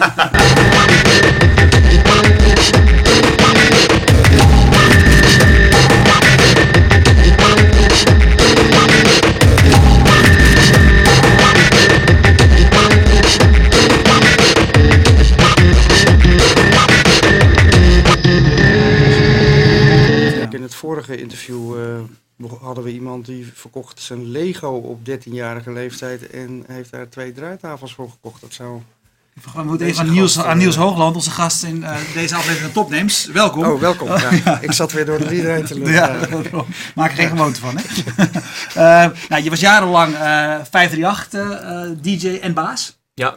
In het vorige interview eh, hadden we iemand die verkocht zijn Lego op 13-jarige leeftijd en heeft daar twee draaitafels voor gekocht. Dat zou... We moeten Deze even aan Niels, aan eh, Niels Hoogland, onze gast in eh, deze aflevering van Topnames. Welkom. Oh, welkom. Ja. Ik zat weer door de lieden heen te lullen. Ja, maak er geen gewoonte van. Hè? Eh, nou, je was jarenlang eh 538 eh, eh, DJ en baas. Ja,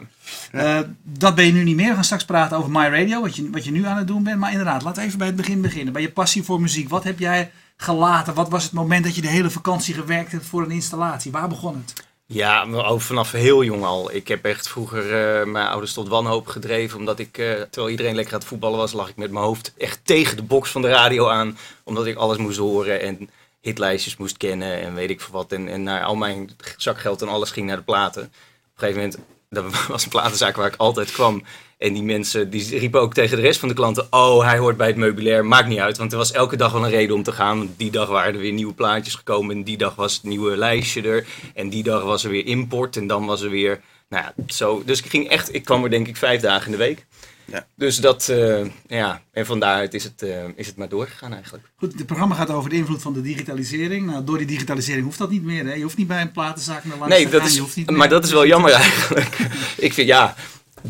Eh, dat ben je nu niet meer. We gaan straks praten over My Radio, wat je, wat je nu aan het doen bent. Maar inderdaad, laten we even bij het begin beginnen. Bij je passie voor muziek. Wat heb jij gelaten? Wat was het moment dat je de hele vakantie gewerkt hebt voor een installatie? Waar begon het? Ja ook vanaf heel jong al. Ik heb echt vroeger eh, mijn ouders tot wanhoop gedreven. Omdat ik, eh, terwijl iedereen lekker aan het voetballen was, lag ik met mijn hoofd echt tegen de box van de radio aan. Omdat ik alles moest horen en hitlijstjes moest kennen en weet ik veel wat. En, en naar al mijn zakgeld en alles ging naar de platen. Op een gegeven moment, dat was een platenzaak waar ik altijd kwam. En die mensen die riepen ook tegen de rest van de klanten: Oh, hij hoort bij het meubilair. Maakt niet uit, want er was elke dag wel een reden om te gaan. Want die dag waren er weer nieuwe plaatjes gekomen. En die dag was het nieuwe lijstje er. En die dag was er weer import. En dan was er weer. Nou ja, zo. Dus ik ging echt. Ik kwam er denk ik vijf dagen in de week. Ja. Dus dat. eh, ja. En van daaruit is het, eh, is het maar doorgegaan eigenlijk. Goed, het programma gaat over de invloed van de digitalisering. Nou, door die digitalisering hoeft dat niet meer. Hè? Je hoeft niet bij een platenzaak naar langs Nee, te dat gaan. is, je hoeft niet maar meer- dat is wel jammer eigenlijk. ik vind ja,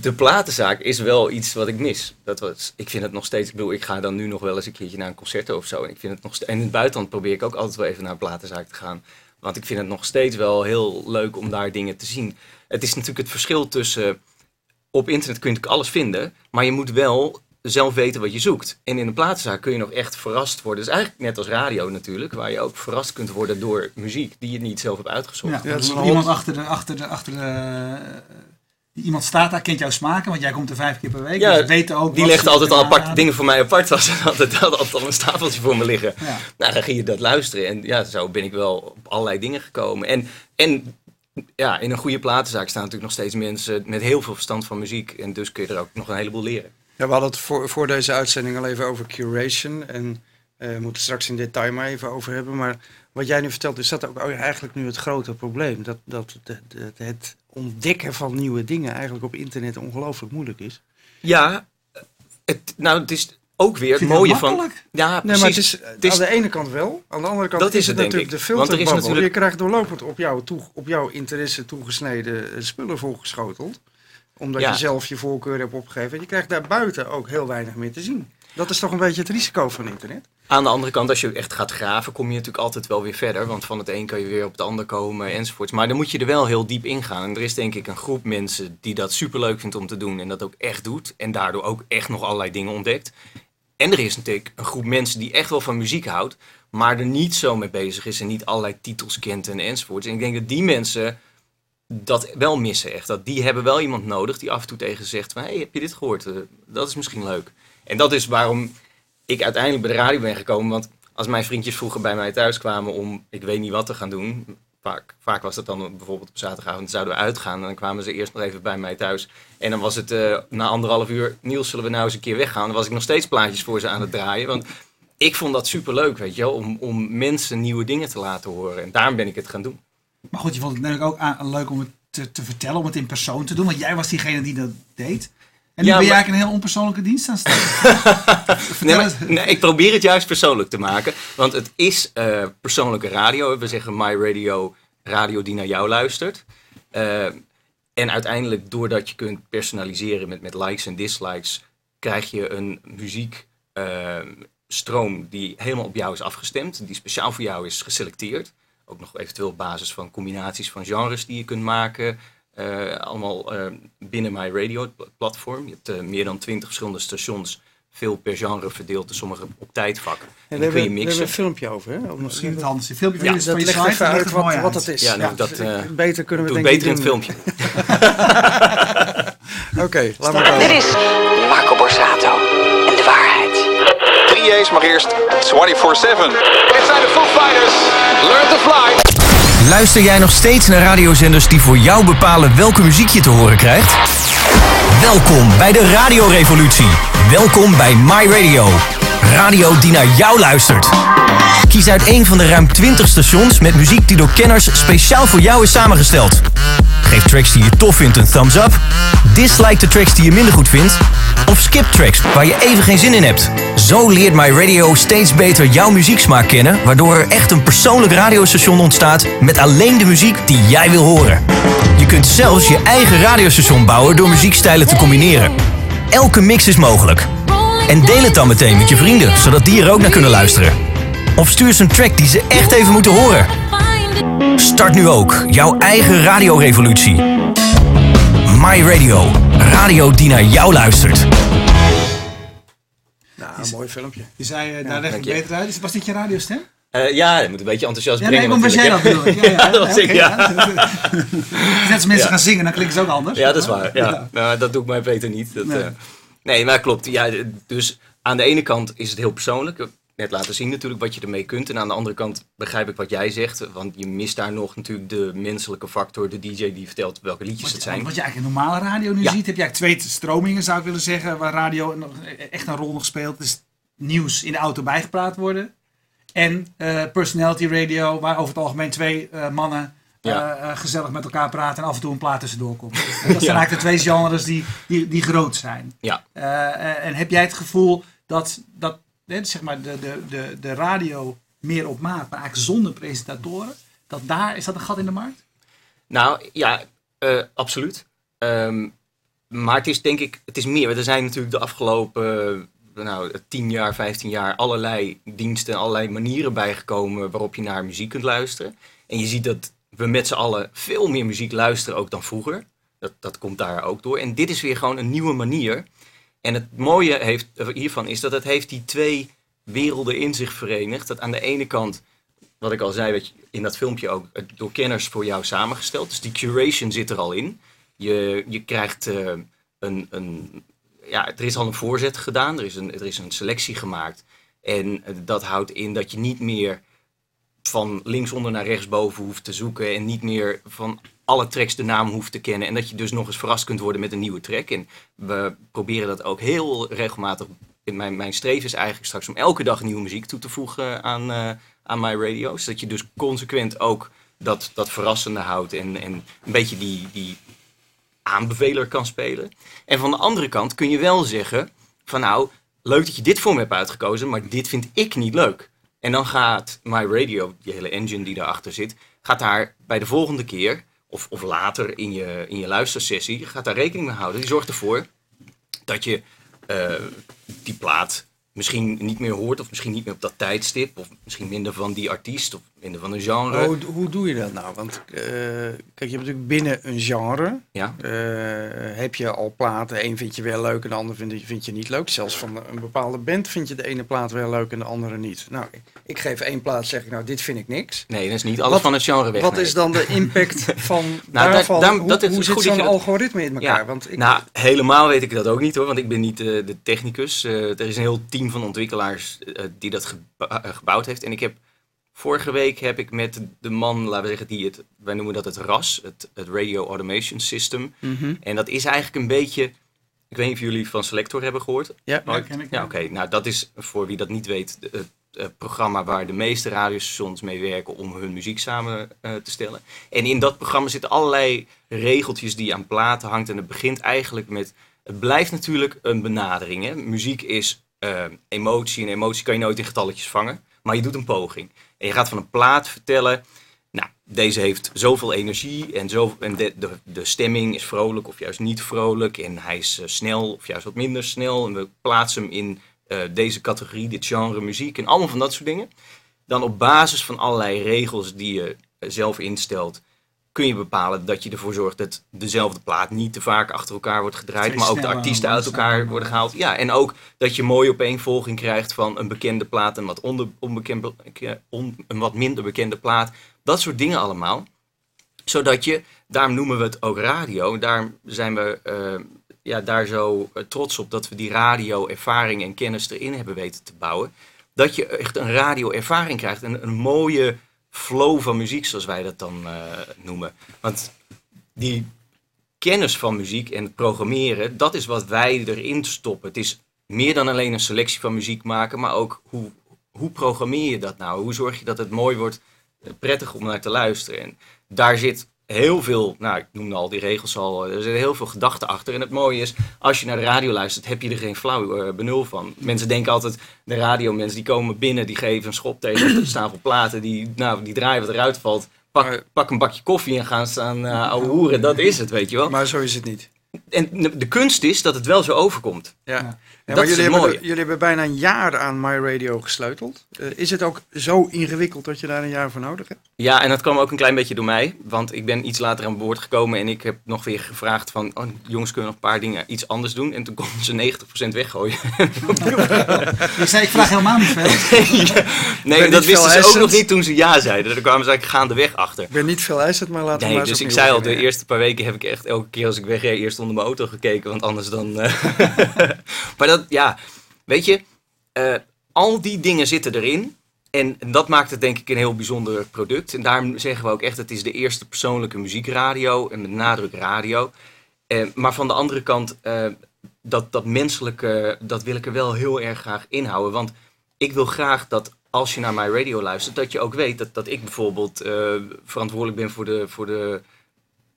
de platenzaak is wel iets wat ik mis. Dat was, ik vind het nog steeds, ik bedoel, ik ga dan nu nog wel eens een keertje naar een concert of zo. En, ik vind het nog, en in het buitenland probeer ik ook altijd wel even naar een platenzaak te gaan. Want ik vind het nog steeds wel heel leuk om daar dingen te zien. Het is natuurlijk het verschil tussen, op internet kun je natuurlijk alles vinden, maar je moet wel zelf weten wat je zoekt. En in een platenzaak kun je nog echt verrast worden. Dus eigenlijk net als radio natuurlijk, waar je ook verrast kunt worden door muziek die je niet zelf hebt uitgezocht. Ja, Ja, dat is iemand achter de, achter de, achter de, eh, iemand staat daar, kent jouw smaken, want jij komt er vijf keer per week. Ja, dus weet ook Die legt altijd al apart aanraden. dingen voor mij apart. Was er altijd, altijd al een stapeltje voor me liggen. Ja. Nou, dan ging je dat luisteren. En ja, zo ben ik wel op allerlei dingen gekomen. En, en ja, in een goede platenzaak staan natuurlijk nog steeds mensen met heel veel verstand van muziek. En dus kun je er ook nog een heleboel leren. Ja, we hadden het voor, voor deze uitzending al even over curation. En eh, we moeten straks in detail maar even over hebben. Maar wat jij nu vertelt, is dat ook eigenlijk nu het grote probleem. Dat, dat de- de- het ontdekken van nieuwe dingen eigenlijk op internet ongelooflijk moeilijk is. Ja, het, nou, het is ook weer het mooie van. Ja, Nee, precies. maar het is, Het is- aan de ene kant wel. Aan de andere kant Dat is, het denk natuurlijk de. Want er natuurlijk- Je krijgt doorlopend op, jou toe, op jouw interesse toegesneden eh, spullen voorgeschoteld. Omdat Ja. je zelf je voorkeur hebt opgegeven. En je krijgt daar buiten ook heel weinig meer te zien. Dat is toch een beetje het risico van internet? Aan de andere kant, als je echt gaat graven, kom je natuurlijk altijd wel weer verder. Want van het een kan je weer op het ander komen enzovoorts. Maar dan moet je er wel heel diep in gaan. En er is denk ik een groep mensen die dat superleuk vindt om te doen. En dat ook echt doet. En daardoor ook echt nog allerlei dingen ontdekt. En er is natuurlijk een groep mensen die echt wel van muziek houdt. Maar er niet zo mee bezig is en niet allerlei titels kent en enzovoorts. En ik denk dat die mensen dat wel missen echt. Dat die hebben wel iemand nodig die af en toe tegen ze zegt van... Hey, heb je dit gehoord? Eh, dat is misschien leuk. En dat is waarom ik uiteindelijk bij de radio ben gekomen. Want als mijn vriendjes vroeger bij mij thuis kwamen om ik weet niet wat te gaan doen. Vaak, vaak was dat dan bijvoorbeeld op zaterdagavond zouden we uitgaan. En dan kwamen ze eerst nog even bij mij thuis. En dan was het eh, na anderhalf uur, Niels, zullen we nou eens een keer weggaan? Dan was ik nog steeds plaatjes voor ze aan het draaien. Want ik vond dat superleuk, weet je wel. Om, om mensen nieuwe dingen te laten horen. En daarom ben ik het gaan doen. Maar goed, je vond het natuurlijk ook aan- leuk om het te, te vertellen, om het in persoon te doen. Want jij was diegene die dat deed. En nu Ja, ben maar- eigenlijk een heel onpersoonlijke dienst aan. Nee, maar- nee, ik probeer het juist persoonlijk te maken. Want het is eh, persoonlijke radio. We zeggen My Radio, radio die naar jou luistert. Eh, en uiteindelijk, doordat je kunt personaliseren met, met likes en dislikes, krijg je een muziekstroom die helemaal op jou is afgestemd. Die speciaal voor jou is geselecteerd. Ook nog eventueel op basis van combinaties van genres die je kunt maken. Eh, allemaal eh, binnen My Radio, het platform. Je hebt eh, meer dan twintig verschillende stations. Veel per genre verdeeld, sommige op tijdvakken. En kun je we hebben mixen. een filmpje over. Hè? Of Misschien het dat, handigste. Een filmpje Ja, van van dat je legt even uit wat, wat het is. Ja, nou, Ja, dat, eh, beter kunnen we Doe denk beter in het filmpje. Oké, laat maar Dit komen. is Marco Borsato en de waarheid. 3 A's, maar eerst 24-7. Dit zijn de Foo Fighters. Learn to fly. Luister jij nog steeds naar radiozenders die voor jou bepalen welke muziek je te horen krijgt? Welkom bij de radiorevolutie. Welkom bij My Radio. Radio die naar jou luistert. Kies uit een van de ruim 20 stations met muziek die door kenners speciaal voor jou is samengesteld. Geef tracks die je tof vindt een thumbs up. Dislike de tracks die je minder goed vindt. Of skip tracks waar je even geen zin in hebt. Zo leert My Radio steeds beter jouw muzieksmaak kennen, waardoor er echt een persoonlijk radiostation ontstaat met alleen de muziek die jij wil horen. Je kunt zelfs je eigen radiostation bouwen door muziekstijlen te combineren. Elke mix is mogelijk. En deel het dan meteen met je vrienden, zodat die er ook naar kunnen luisteren. Of stuur ze een track die ze echt even moeten horen. Start nu ook jouw eigen radiorevolutie. My Radio. Radio die naar jou luistert. Nou, een mooi filmpje. Je zei, uh, daar leg ik beter uit. Was dit je radiostem? Eh, ja, je moet een beetje enthousiast Ja, nee, brengen maar was jij dat natuurlijk, bedoel ik. Ja, ja, Ja, dat was ik, oké, ja. Net als mensen gaan zingen, dan klinken ze ook anders. Ja, dat is waar. Ja. Nou, dat doe ik mij beter niet. Dat, Nee. nee. nee, maar klopt. Ja, dus aan de ene kant is het heel persoonlijk. Net laten zien natuurlijk wat je ermee kunt. En aan de andere kant begrijp ik wat jij zegt. Want je mist daar nog natuurlijk de menselijke factor. De DJ die vertelt welke liedjes Wat, het zijn. wat je eigenlijk in normale radio nu Ja. ziet, heb je eigenlijk twee stromingen, zou ik willen zeggen, waar radio nog echt een rol nog speelt. Dus nieuws in de auto bijgepraat worden. En eh, personality radio, waar over het algemeen twee eh, mannen Ja. eh, gezellig met elkaar praten en af en toe een plaat tussendoor komt. dat zijn eigenlijk de twee genres die, die, die groot zijn. Ja. En heb jij het gevoel dat, dat zeg maar de, de, de, de radio meer op maat, maar eigenlijk zonder presentatoren, dat daar, is dat een gat in de markt? Nou ja, eh, absoluut. Ehm, maar het is denk ik, het is meer. Er zijn natuurlijk de afgelopen eh, nou, 10 jaar, 15 jaar allerlei diensten en allerlei manieren bijgekomen waarop je naar muziek kunt luisteren. En je ziet dat we met z'n allen veel meer muziek luisteren ook dan vroeger. Dat, dat komt daar ook door. En dit is weer gewoon een nieuwe manier. En het mooie heeft, eh, hiervan is dat het heeft die twee werelden in zich verenigd. Dat aan de ene kant wat ik al zei, in dat filmpje ook, door kenners voor jou samengesteld. Dus die curation zit er al in. Je, je krijgt eh, een, een, ja, er is al een voorzet gedaan, er is een, er is een selectie gemaakt. En eh, dat houdt in dat je niet meer van linksonder naar rechtsboven hoeft te zoeken en niet meer van alle tracks de naam hoeft te kennen. En dat je dus nog eens verrast kunt worden met een nieuwe track. En we proberen dat ook heel regelmatig. Mijn, mijn streven is eigenlijk straks om elke dag nieuwe muziek toe te voegen aan, eh, aan My Radio. Zodat je dus consequent ook dat, dat verrassende houdt en, en een beetje die, die aanbeveler kan spelen. En van de andere kant kun je wel zeggen van nou, leuk dat je dit voor me hebt uitgekozen, maar dit vind ik niet leuk. En dan gaat My Radio, die hele engine die daarachter zit, gaat daar bij de volgende keer, of, of later in je, in je luistersessie, gaat daar rekening mee houden. Die zorgt ervoor dat je eh, die plaat misschien niet meer hoort, of misschien niet meer op dat tijdstip, of misschien minder van die artiest, of van een genre. Hoe, hoe doe je dat nou? Want eh, kijk, je hebt natuurlijk binnen een genre, Ja, eh, heb je al platen. Eén vind je wel leuk en de ander vind je, vind je niet leuk. Zelfs van een bepaalde band vind je de ene plaat wel leuk en de andere niet. Nou, ik, geef één plaat, zeg ik nou, dit vind ik niks. nee, dat is niet alles Wat- van het genre weg. Wat nee. is dan de impact van Nou, daarvan? daar- daar- hoe dat is hoe goed zit zo'n algoritme in elkaar? Ja, Want ik, nou, helemaal weet ik dat ook niet hoor, want ik ben niet eh, de technicus. Er is een heel team van ontwikkelaars die dat gebouwd heeft. En ik heb vorige week heb ik met de man, laten we zeggen, die het, wij noemen dat het RAS, het, het Radio Automation System. Mhm. En dat is eigenlijk een beetje, ik weet niet of jullie van Selector hebben gehoord. Ja, Ja, ken ik, Ja, oké. Nou, dat is voor wie dat niet weet het eh, programma waar de meeste radiostations mee werken om hun muziek samen eh, te stellen. En in dat programma zitten allerlei regeltjes die aan platen hangt. En het begint eigenlijk met, het blijft natuurlijk een benadering. Hè? Muziek is eh, emotie en emotie kan je nooit in getalletjes vangen. Maar je doet een poging. En je gaat van een plaat vertellen, nou, deze heeft zoveel energie en, zo, en de, de, de stemming is vrolijk of juist niet vrolijk. En hij is eh, snel of juist wat minder snel. En we plaatsen hem in eh, deze categorie, dit genre muziek en allemaal van dat soort dingen. Dan op basis van allerlei regels die je eh, zelf instelt, kun je bepalen dat je ervoor zorgt dat dezelfde plaat niet te vaak achter elkaar wordt gedraaid, maar ook de artiesten uit elkaar worden gehaald. Ja, en ook dat je mooi opeenvolging krijgt van een bekende plaat en wat onder, onbekende, on- een wat minder bekende plaat. Dat soort dingen allemaal. Zodat je, daarom noemen we het ook radio, daarom zijn we eh, ja, daar zo eh, trots op dat we die radio-ervaring en kennis erin hebben weten te bouwen. Dat je echt een radio-ervaring krijgt en een mooie flow van muziek, zoals wij dat dan eh, noemen. Want die kennis van muziek en het programmeren, dat is wat wij erin stoppen. Het is meer dan alleen een selectie van muziek maken, maar ook hoe, hoe programmeer je dat nou? Hoe zorg je dat het mooi wordt, eh, prettig om naar te luisteren? En daar zit heel veel, nou ik noemde al die regels al, er zit heel veel gedachten achter. En het mooie is, als je naar de radio luistert, heb je er geen flauw eh, benul van. Mensen denken altijd, de radiomensen die komen binnen, die geven een schop tegen de stapel platen, die, nou, die draaien wat eruit valt. Pak, pak een bakje koffie en gaan staan uh, ouwe hoeren. Dat is het, weet je wel. Maar zo is het niet. En de kunst is dat het wel zo overkomt. Ja. Ja. Ja, Dat maar is jullie, hebben, jullie hebben bijna een jaar aan My Radio gesleuteld. Eh, is het ook zo ingewikkeld dat je daar een jaar voor nodig hebt? Ja, en dat kwam ook een klein beetje door mij. Want ik ben iets later aan boord gekomen en ik heb nog weer gevraagd van... Oh, jongens, kunnen nog een paar dingen iets anders doen? En toen konden ze 90% weggooien. Ik zei, ik vraag helemaal niet veel. nee, Ben dat wisten ze ook nog niet toen ze ja zeiden. Daar kwamen ze eigenlijk gaandeweg achter. Ik ben niet veel eisend, maar laten we Nee, maar dus ik zei al, de eerste paar weken heb ik echt elke keer als ik wegreed eerst onder mijn auto gekeken, want anders dan... eh, maar dat, ja, weet je, eh, al die dingen zitten erin. En dat maakt het denk ik een heel bijzonder product. En daarom zeggen we ook echt, het is de eerste persoonlijke muziekradio, en met nadruk radio. Eh, maar van de andere kant, eh, dat, dat menselijke, dat wil ik er wel heel erg graag inhouden. Want ik wil graag dat als je naar mijn radio luistert, dat je ook weet dat, dat ik bijvoorbeeld verantwoordelijk ben voor de, voor de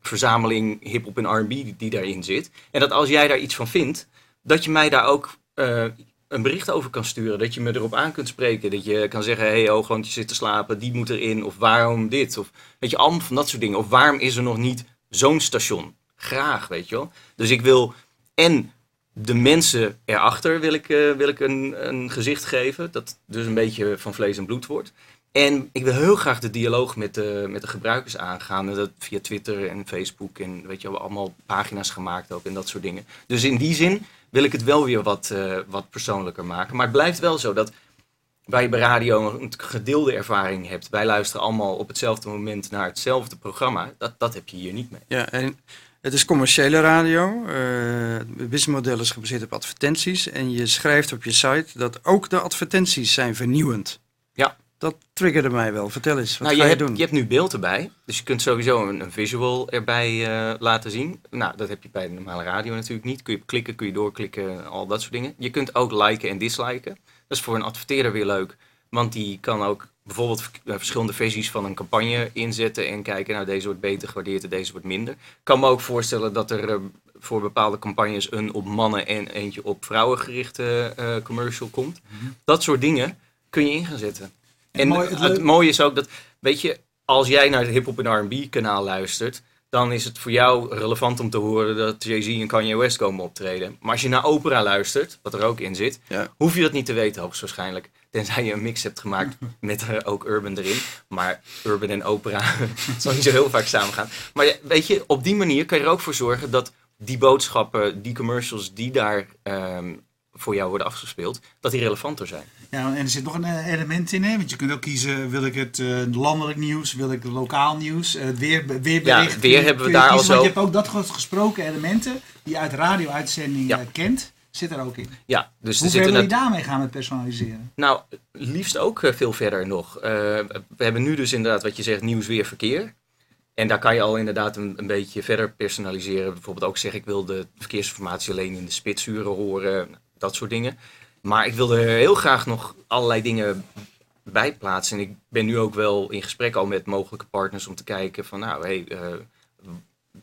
verzameling hip-hop en RB die daarin zit. En dat als jij daar iets van vindt, dat je mij daar ook eh, een bericht over kan sturen. Dat je me erop aan kunt spreken. Dat je kan zeggen: hé, hey, oh, gewoon je zit te slapen, die moet erin. Of waarom dit? Of weet je, allemaal van dat soort dingen. Of waarom is er nog niet zo'n station? Graag, weet je wel. Dus ik wil en de mensen erachter wil ik, eh, wil ik een, een gezicht geven. Dat dus een beetje van vlees en bloed wordt. En ik wil heel graag de dialoog met de, met de gebruikers aangaan. En dat via Twitter en Facebook. En weet je, we allemaal pagina's gemaakt ook en dat soort dingen. Dus in die zin wil ik het wel weer wat, eh, wat persoonlijker maken. Maar het blijft wel zo dat wij bij radio een gedeelde ervaring hebt. Wij luisteren allemaal op hetzelfde moment naar hetzelfde programma. Dat, dat heb je hier niet mee. Ja, en het is commerciële radio. Eh, het businessmodel is gebaseerd op advertenties. En je schrijft op je site dat ook de advertenties zijn vernieuwend. Ja. Dat triggerde mij wel. Vertel eens, wat nou, ga je, je, hebt, doen? je hebt nu beeld erbij. Dus je kunt sowieso een, een visual erbij eh, laten zien. Nou, dat heb je bij de normale radio natuurlijk niet. Kun je klikken, kun je doorklikken, al dat soort dingen. Je kunt ook liken en disliken. Dat is voor een adverteerder weer leuk. Want die kan ook bijvoorbeeld eh, verschillende versies van een campagne inzetten. En kijken, nou deze wordt beter gewaardeerd en deze wordt minder. Ik kan me ook voorstellen dat er eh, voor bepaalde campagnes een op mannen en eentje op vrouwen gerichte commercial komt. Dat soort dingen kun je in gaan zetten. En mooi- het, mooie is ook dat, weet je, als jij naar het hip-hop en RB kanaal luistert, dan is het voor jou relevant om te horen dat Jay-Z en Kanye West komen optreden. Maar als je naar opera luistert, wat er ook in zit, Ja. hoef je dat niet te weten, hoogstwaarschijnlijk. Tenzij je een mix hebt gemaakt met eh, ook urban erin. Maar urban en opera zal niet zo heel vaak samen gaan. Maar ja, weet je, op die manier kan je er ook voor zorgen dat die boodschappen, die commercials die daar ehm, voor jou worden afgespeeld, dat die relevanter zijn. Ja, en er zit nog een eh, element in, hè? want je kunt ook kiezen, wil ik het eh, landelijk nieuws, wil ik het lokaal nieuws, eh, weer, weerbericht. Ja, weer hebben we daar al kiezen, Want zo- je hebt ook dat gesproken elementen die je uit radio-uitzending Ja. eh, kent, zit er ook in. Ja, dus er Hoe ver wil je daarmee gaan met personaliseren? Nou, liefst ook veel verder nog. We hebben nu dus inderdaad wat je zegt, nieuws, weer, verkeer. En daar kan je al inderdaad een, een beetje verder personaliseren. Bijvoorbeeld ook zeggen, ik wil de verkeersinformatie alleen in de spitsuren horen. Dat soort dingen. Maar ik wil er heel graag nog allerlei dingen bij plaatsen. En ik ben nu ook wel in gesprek al met mogelijke partners om te kijken van, nou, hey, eh,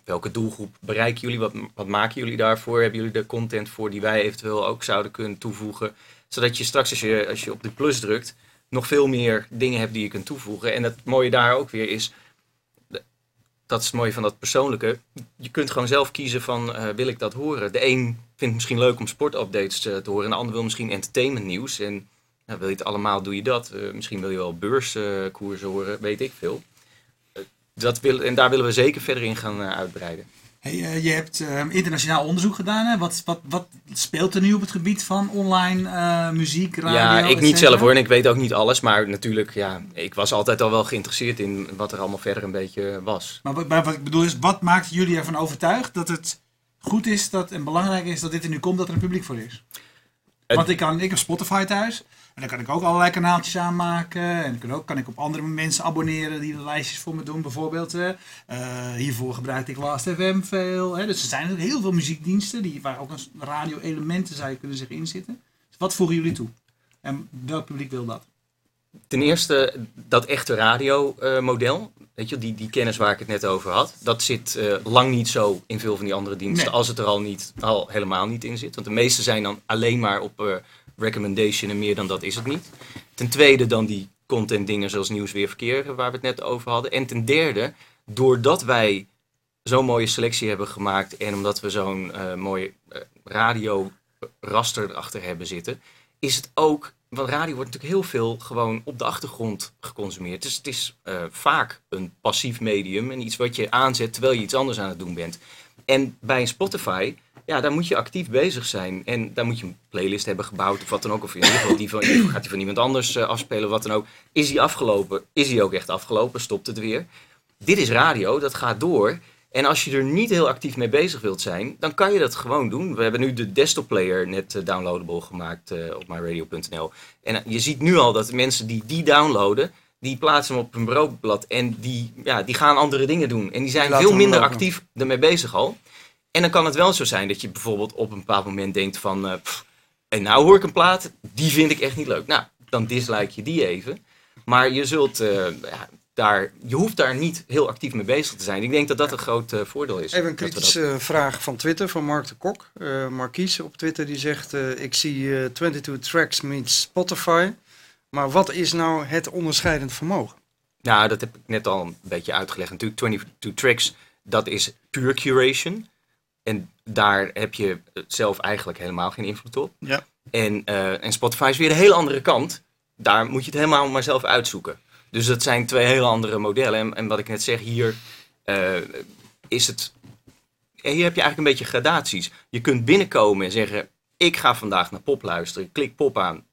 welke doelgroep bereiken jullie? Wat, wat maken jullie daarvoor? Hebben jullie er content voor die wij eventueel ook zouden kunnen toevoegen? Zodat je straks, als je, als je op de plus drukt, nog veel meer dingen hebt die je kunt toevoegen. En het mooie daar ook weer is, de- dat is het mooie van dat persoonlijke. Je kunt gewoon zelf kiezen van, eh, wil ik dat horen? De een vindt het misschien leuk om sportupdates eh, te horen. En de ander wil misschien entertainment nieuws. En nou, wil je het allemaal, doe je dat. Eh, misschien wil je wel beurskoersen horen, weet ik veel. Eh, dat wil, en daar willen we zeker verder in gaan uitbreiden. Hey, je hebt eh, internationaal onderzoek gedaan. Hè? Wat, wat, wat speelt er nu op het gebied van online muziek, radio? ja, ik et niet zelf hoor. En ik weet ook niet alles. Maar natuurlijk, ja, ik was altijd al wel geïnteresseerd in wat er allemaal verder een beetje was. Maar wat, maar wat ik bedoel is, wat maakt jullie ervan overtuigd dat het goed is dat, en belangrijk is dat dit er nu komt, dat er een publiek voor is? Want ik, kan, ik heb Spotify thuis. En dan kan ik ook allerlei kanaaltjes aanmaken. En dan kan, ook, kan ik op andere mensen abonneren die de lijstjes voor me doen. Bijvoorbeeld, eh, eh, hiervoor gebruikte ik Last FM veel. Hè. Dus er zijn heel veel muziekdiensten die, waar ook een radio-elementen zou je kunnen zeggen inzitten. Dus wat voegen jullie toe? En welk publiek wil dat? Ten eerste, dat echte radiomodel, weet je, die, die kennis waar ik het net over had, dat zit eh, lang niet zo in veel van die andere diensten, Nee. als het er al, niet, al helemaal niet in zit. Want de meeste zijn dan alleen maar op eh, recommendation en meer dan dat is het niet. Ten tweede dan die content dingen zoals nieuws, weer, verkeer, waar we het net over hadden. En ten derde, doordat wij zo'n mooie selectie hebben gemaakt en omdat we zo'n eh mooie eh, radio raster erachter hebben zitten, is het ook, want radio wordt natuurlijk heel veel gewoon op de achtergrond geconsumeerd. Dus het is eh, vaak een passief medium en iets wat je aanzet terwijl je iets anders aan het doen bent. En bij een Spotify, ja, daar moet je actief bezig zijn. En daar moet je een playlist hebben gebouwd of wat dan ook. Of in ieder geval die van, gaat die van iemand anders eh, afspelen, wat dan ook. Is die afgelopen? Is die ook echt afgelopen? Stopt het weer? Dit is radio, dat gaat door. En als je er niet heel actief mee bezig wilt zijn, dan kan je dat gewoon doen. We hebben nu de desktop player net eh, downloadable gemaakt eh, op myradio.nl. En eh, je ziet nu al dat de mensen die die downloaden, die plaatsen hem op een broodblad en die, ja, die gaan andere dingen doen. En die zijn veel minder actief ermee bezig al. En dan kan het wel zo zijn dat je bijvoorbeeld op een bepaald moment denkt van... pff, en nou hoor ik een plaat, die vind ik echt niet leuk. Nou, dan dislike je die even. Maar je zult ja, daar... Je hoeft daar niet heel actief mee bezig te zijn. Ik denk dat dat een groot eh, voordeel is. Even een dat- kritische vraag van Twitter, van Mark de Kok. Eh Marquise op Twitter die zegt, eh, ik zie eh 22 tracks meets Spotify. Maar wat is nou het onderscheidend vermogen? Nou, dat heb ik net al een beetje uitgelegd. Natuurlijk, 22 tracks, dat is puur curation. En daar heb je zelf eigenlijk helemaal geen invloed op. Ja. En, en Spotify is weer een hele andere kant. Daar moet je het helemaal maar zelf uitzoeken. Dus dat zijn twee hele andere modellen. En, en wat ik net zeg, hier eh, is het... Hier heb je eigenlijk een beetje gradaties. Je kunt binnenkomen en zeggen, ik ga vandaag naar pop luisteren. Klik pop aan.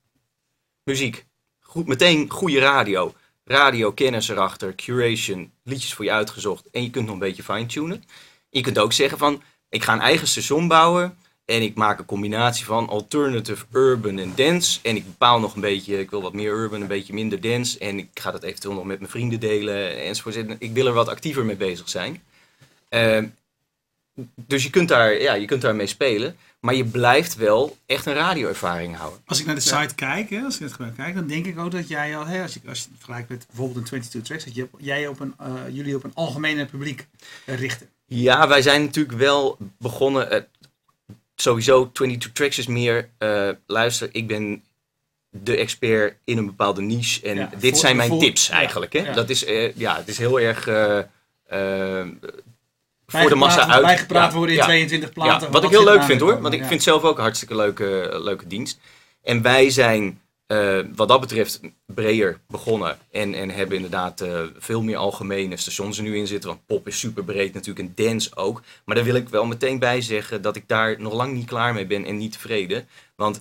Muziek. Goed, meteen goede radio. Radio, kennis erachter, curation, liedjes voor je uitgezocht. En je kunt nog een beetje fine-tunen. Je kunt ook zeggen van, ik ga een eigen station bouwen. En ik maak een combinatie van alternative, urban en dance. En ik bepaal nog een beetje, ik wil wat meer urban, een beetje minder dance. En ik ga dat eventueel nog met mijn vrienden delen enzovoort. En Ik wil er wat actiever mee bezig zijn. Ehm, dus je kunt, daar, ja, je kunt daarmee spelen. Maar je blijft wel echt een radioervaring houden. Als ik naar de site kijk, hè, als ik het gewoon kijk, dan denk ik ook dat jij al, hè, als, je, als je het vergelijkt met bijvoorbeeld een 22 tracks, dat je, jij op een, eh, jullie op een algemene publiek eh, richten. Ja, wij zijn natuurlijk wel begonnen. Sowieso, 22 Tracks is meer. eh, luister, ik ben de expert in een bepaalde niche. En Ja, dit voor- zijn mijn voor- tips ja, eigenlijk. Hè? ja. Dat is, eh, ja, het is heel erg. eh, voor de massa uit. Bijgepraat worden in ja. 22 platen. Wat ik heel leuk vind hoor. Want ik vind zelf ook een hartstikke leuke, leuke dienst. En wij zijn eh, wat dat betreft breder begonnen. En, en hebben inderdaad eh, veel meer algemene stations er nu in zitten. Want pop is super breed natuurlijk en dance ook. Maar daar wil ik wel meteen bij zeggen dat ik daar nog lang niet klaar mee ben en niet tevreden. Want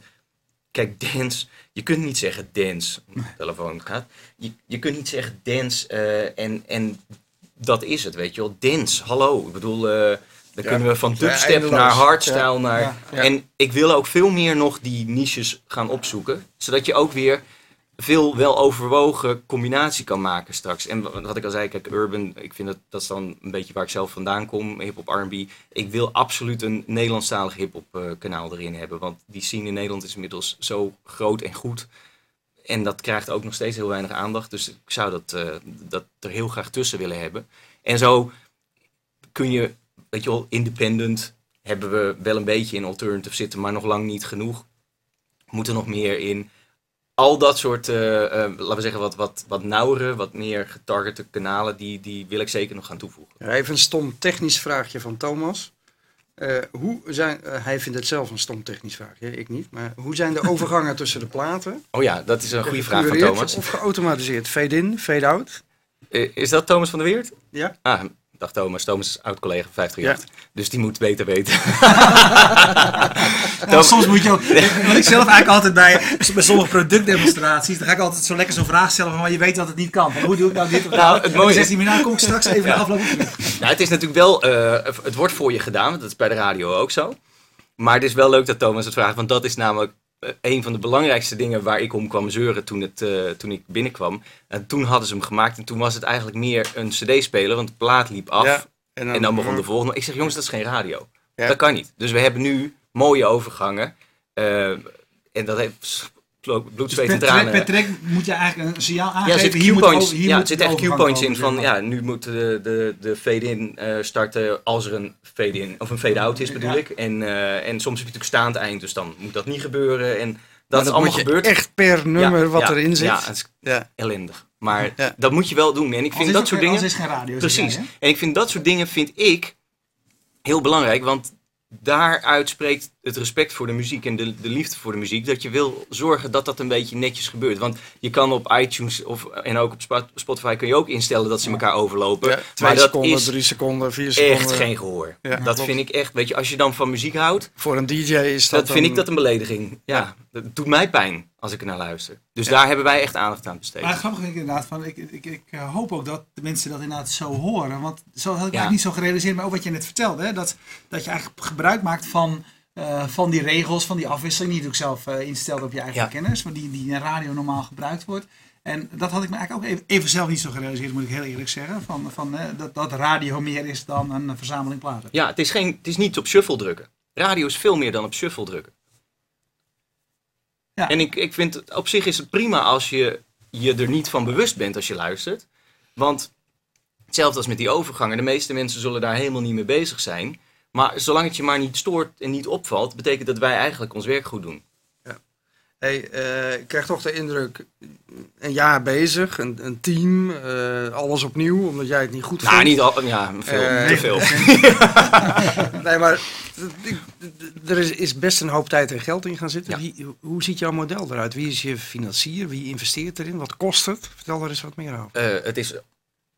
kijk, dance, je kunt niet zeggen dance. Telefoon gaat. Je, je kunt niet zeggen dance eh, en, en dat is het, weet je wel. Dance, hallo. Ik bedoel, dan kunnen we van dubstep naar hardstyle Ja, naar... ja, ja. En ik wil ook veel meer nog die niches gaan opzoeken. Zodat je ook weer veel wel overwogen combinatie kan maken straks. En wa- wat ik al zei, kijk, urban, ik vind dat, dat is dan een beetje waar ik zelf vandaan kom, hip-hop, R&B. Ik wil absoluut een Nederlandstalig hip-hop eh, kanaal erin hebben, want die scene in Nederland is inmiddels zo groot en goed. En dat krijgt ook nog steeds heel weinig aandacht, dus ik zou dat, eh, dat er heel graag tussen willen hebben. En zo kun je, weet je wel, independent hebben we wel een beetje in alternative zitten, maar nog lang niet genoeg. Moet er nog meer in al dat soort, eh, eh, laten we zeggen, wat, wat, wat nauwere, wat meer getargete kanalen, die, die wil ik zeker nog gaan toevoegen. Ja, Even een stom technisch vraagje van Thomas. Eh, hoe zijn, hij vindt het zelf een stom technisch vraagje, ik niet. Maar hoe zijn de overgangen tussen de platen? Oh ja, dat is een goede vraag van Thomas. Of geautomatiseerd? Fade in, fade out? Is dat Thomas van der Weert? Ja. Ah, dag Thomas. Thomas is oud-collega van 538. Dus die moet beter weten. Soms moet je ook, wat ik zelf eigenlijk altijd bij, bij sommige productdemonstraties, dan ga ik altijd zo lekker zo'n vraag stellen van, maar je weet dat het niet kan. Hoe doe ik nou dit of Nou, het mooie dan zegt is- hij me, nou kom ik straks even Ja. de afloop. Nou, het is natuurlijk wel, eh, het wordt voor je gedaan, want dat is bij de radio ook zo. Maar het is wel leuk dat Thomas het vraagt, want dat is namelijk een van de belangrijkste dingen waar ik om kwam zeuren toen, het, eh, toen ik binnenkwam. En toen hadden ze hem gemaakt en toen was het eigenlijk meer een cd-speler, want de plaat liep af. Ja, En dan begon de volgende. Ik zeg, jongens, dat is geen radio. Ja. Dat kan niet. Dus we hebben nu mooie overgangen. Eh, en dat heeft bloed, zweet en Per, tranen. per track moet je eigenlijk een signaal Ja, er aangeven. zitten hier moet Q-points over- hier ja, moet er zit echt overgang Q-points in van, ja, nu moet de, de, de fade-in eh, starten als er een fade-in of een fade-out is bedoel Ja. ik. En, eh, en soms heb je natuurlijk staand eind, dus dan moet dat niet gebeuren. En dat, Dat, is allemaal moet je gebeurd. echt per nummer wat ja, erin zit. Ja, het is Ja. ellendig. Maar Ja. dat moet je wel doen. En ik vind dat soort geen- dingen... is geen radio. Precies. En ik vind dat soort dingen vind ik heel belangrijk, want daaruit spreekt het respect voor de muziek en de, de liefde voor de muziek. Dat je wil zorgen dat dat een beetje netjes gebeurt. Want je kan op iTunes of, en ook op Spo- Spotify kun je ook instellen dat ze elkaar overlopen. Ja, twee maar dat seconden, is drie seconden, vier seconden. echt geen gehoor. Ja, dat klopt. vind ik echt, weet je, als je dan van muziek houdt, Voor een DJ is dat dat vind een- ik dat een belediging. Ja, dat doet mij pijn als ik er naar luister. Dus daar hebben wij echt aandacht aan besteed. Maar grappig ik inderdaad van, ik, ik, ik eh, hoop ook dat de mensen dat inderdaad zo horen. Want zo had ik eigenlijk niet zo gerealiseerd, maar ook wat je net vertelde. Hè, dat, dat je eigenlijk gebruik maakt van, eh, van die regels, van die afwisseling. Die je natuurlijk zelf eh, instelt op je eigen Ja. kennis. Maar die, die in radio normaal gebruikt wordt. En dat had ik me eigenlijk ook even, even zelf niet zo gerealiseerd, moet ik heel eerlijk zeggen. Van, van, eh, dat, dat radio meer is dan een verzameling platen. Ja, het is, geen, het is niet op shuffle drukken. Radio is veel meer dan op shuffle drukken. Ja. En ik, ik vind het, op zich is het prima als je je er niet van bewust bent als je luistert. Want hetzelfde als met die overgangen, de meeste mensen zullen daar helemaal niet mee bezig zijn. Maar zolang het je maar niet stoort en niet opvalt, betekent dat wij eigenlijk ons werk goed doen. Hey, eh, ik krijg toch de indruk, een jaar bezig, een, een team, eh, alles opnieuw, omdat jij het niet goed Nou, vindt. niet al, ja, veel, Eh, te veel. Nee, maar er is, is best een hoop tijd en geld in gaan zitten. Ja. Wie, hoe ziet jouw model eruit? Wie is je financier? Wie investeert erin? Wat kost het? Vertel er eens wat meer over. Het is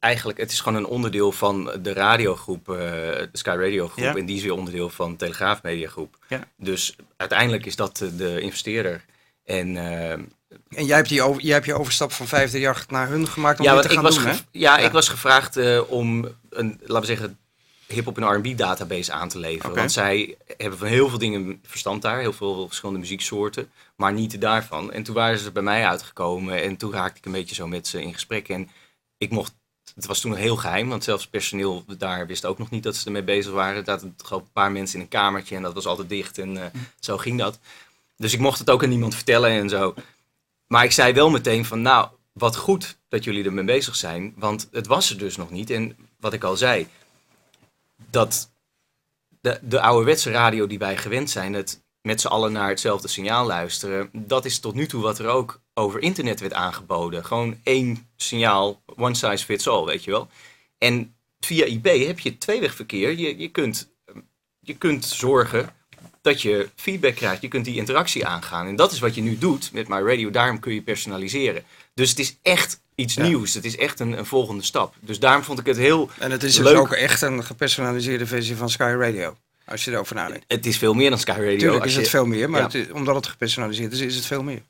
eigenlijk het is gewoon een onderdeel van de radiogroep, eh, de Sky Radio groep. Ja. En die is weer onderdeel van Telegraaf Media Groep. Ja. Dus uiteindelijk is dat de investeerder. En eh, En jij hebt, die over, jij hebt je overstap van 538 naar hun gemaakt om ja, te ik gaan was, doen, hè? ja, Ja. ik was gevraagd eh, om een, laten we zeggen, hip-hop en RB database aan te leveren. Want zij hebben van heel veel dingen verstand daar, heel veel verschillende muzieksoorten, maar niet daarvan. En toen waren ze bij mij uitgekomen en toen raakte ik een beetje zo met ze in gesprek. En ik mocht, het was toen nog heel geheim, want zelfs personeel daar wist ook nog niet dat ze ermee bezig waren. Er zaten gewoon een paar mensen in een kamertje en dat was altijd dicht en eh, zo ging dat. Dus ik mocht het ook aan niemand vertellen en zo. Maar ik zei wel meteen van, nou, wat goed dat jullie ermee bezig zijn, want het was er dus nog niet. En wat ik al zei, dat de, de ouderwetse radio die wij gewend zijn, het met z'n allen naar hetzelfde signaal luisteren, dat is tot nu toe wat er ook over internet werd aangeboden. Gewoon één signaal, one size fits all, weet je wel. En via IP heb je tweewegverkeer. Je, je, kunt, je kunt zorgen dat je feedback krijgt. Je kunt die interactie aangaan. En dat is wat je nu doet met My Radio. Daarom kun je personaliseren. Dus het is echt iets Ja. nieuws. Het is echt een, een volgende stap. Dus daarom vond ik het heel En het is dus leuk. ook echt een gepersonaliseerde versie van Sky Radio. Als je erover nadenkt. Het is veel meer dan Sky Radio. Tuurlijk Als is je- het veel meer, maar Ja. het is- omdat het gepersonaliseerd is, is het veel meer.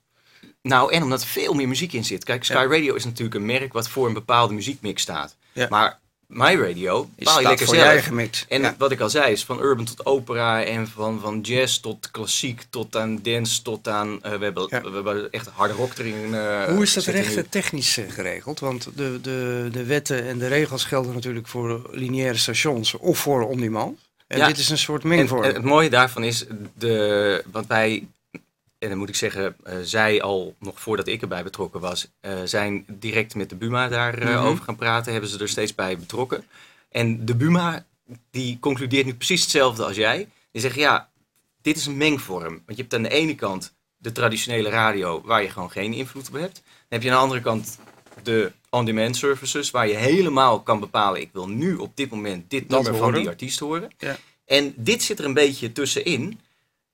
Nou, en omdat er veel meer muziek in zit. Kijk, Sky Ja. Radio is natuurlijk een merk wat voor een bepaalde muziekmix staat. Ja. Maar My Radio Is bepaal je lekker voor zelf. je eigen mix. En Ja. wat ik al zei, is van urban tot opera en van, van jazz tot klassiek tot aan dance tot aan... eh, we, hebben, we hebben echt harde rock erin. eh, Hoe is dat recht technisch eh, geregeld? Want de, de, de wetten en de regels gelden natuurlijk voor lineaire stations of voor on-demand. En dit is een soort En, mengvorm. en het mooie daarvan is, de, want wij, en dan moet ik zeggen, eh, zij al nog voordat ik erbij betrokken was, eh, zijn direct met de Buma daarover Mhm. over gaan praten, hebben ze er steeds bij betrokken. En de Buma, die concludeert nu precies hetzelfde als jij. Die zegt, ja, dit is een mengvorm. Want je hebt aan de ene kant de traditionele radio, waar je gewoon geen invloed op hebt. Dan heb je aan de andere kant de on-demand services, waar je helemaal kan bepalen, ik wil nu op dit moment dit nummer van die artiest horen. Ja. En dit zit er een beetje tussenin,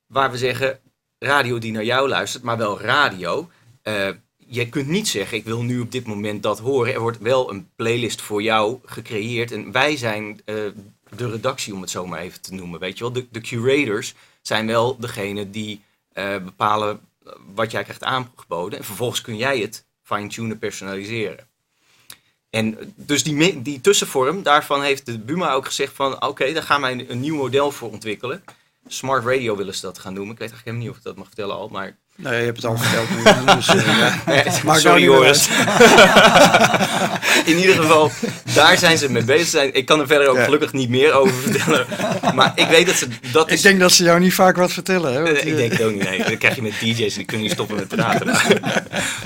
waar we zeggen, radio die naar jou luistert, maar wel radio. Eh, je kunt niet zeggen, ik wil nu op dit moment dat horen. Er wordt wel een playlist voor jou gecreëerd. En wij zijn eh, de redactie, om het zo maar even te noemen. Weet je wel, de, de curators zijn wel degene die eh, bepalen wat jij krijgt aangeboden. En vervolgens kun jij het fine-tunen, personaliseren. En dus die, die tussenvorm, daarvan heeft de Buma ook gezegd van... oké, daar gaan wij een nieuw model voor ontwikkelen. Smart radio willen ze dat gaan noemen. Ik weet eigenlijk helemaal niet of ik dat mag vertellen al, maar... Nee, je hebt het al verteld. nu, dus, eh. Nee, sorry Joris. In ieder geval, daar zijn ze mee bezig. Zijn. Ik kan er verder ook Ja. gelukkig niet meer over vertellen. Maar ik weet dat ze... Dat Ik is, denk dat ze jou niet vaak wat vertellen. Hè? want Eh, ik denk het ook niet. Nee. Dan krijg je met DJ's die kunnen niet stoppen met praten.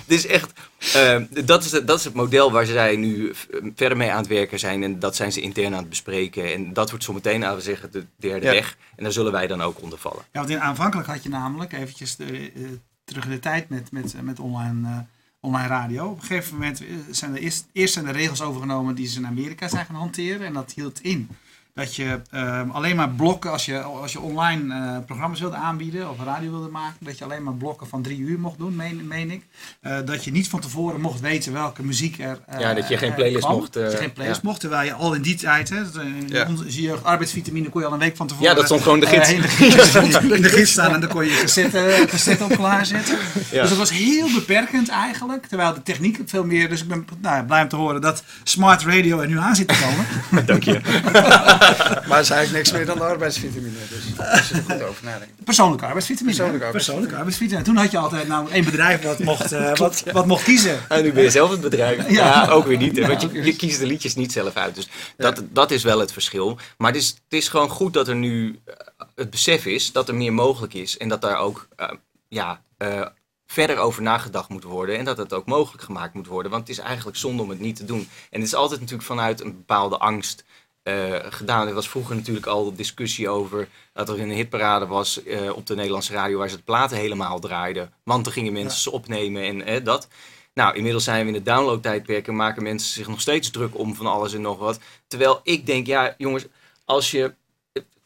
Het is echt. Eh, dat, is het, dat is het model waar zij nu v- verder mee aan het werken zijn. En dat zijn ze intern aan het bespreken. En dat wordt zometeen, laten we zeggen, de derde Ja. weg. En daar zullen wij dan ook onder vallen. Ja, want in, aanvankelijk had je namelijk, eventjes de, eh, terug in de tijd met, met, met online, eh, online radio. Op een gegeven moment eh, zijn er eerst, eerst zijn de regels overgenomen die ze in Amerika zijn gaan hanteren. En dat hield in dat je eh, alleen maar blokken, als je, als je online eh, programma's wilde aanbieden of radio wilde maken, dat je alleen maar blokken van drie uur mocht doen, meen, meen ik. Eh, dat je niet van tevoren mocht weten welke muziek er eh, Ja, dat je geen playlist kwam. mocht, eh, Dat je geen playlist ja. mocht, terwijl je al in die tijd, hè, dat, in Ja. onze jeugd, arbeidsvitamine kon je al een week van tevoren Ja, dat stond gewoon in de gids. in de gids, in de gids staan en dan kon je je cassette, cassette op klaarzetten. Ja. Dus dat was heel beperkend eigenlijk. Terwijl de techniek veel meer. Dus ik ben nou, ja, blij om te horen dat smart radio er nu aan zit te komen. Dank je. Maar het is eigenlijk niks meer dan de arbeidsvitamine. Dus als je er goed over nadenkt. Persoonlijke arbeidsvitamine. Persoonlijke arbeidsvitamine. Persoonlijke arbeidsvitamine. En toen had je altijd nou één bedrijf wat mocht, eh, wat, wat mocht kiezen. En nu ben je zelf het bedrijf. Ja. Ja, ook weer niet. Hè? Want je, je kiest de liedjes niet zelf uit. Dus dat, dat is wel het verschil. Maar het is, het is gewoon goed dat er nu eh, het besef is dat er meer mogelijk is. En dat daar ook eh, ja, eh, verder over nagedacht moet worden. En dat het ook mogelijk gemaakt moet worden. Want het is eigenlijk zonde om het niet te doen. En het is altijd natuurlijk vanuit een bepaalde angst eh, gedaan. Er was vroeger natuurlijk al discussie over dat er een hitparade was eh, op de Nederlandse radio waar ze de platen helemaal draaiden. Want er gingen mensen ze opnemen en eh, dat. Nou, inmiddels zijn we in het downloadtijdperk en maken mensen zich nog steeds druk om van alles en nog wat. Terwijl ik denk, ja jongens, als je,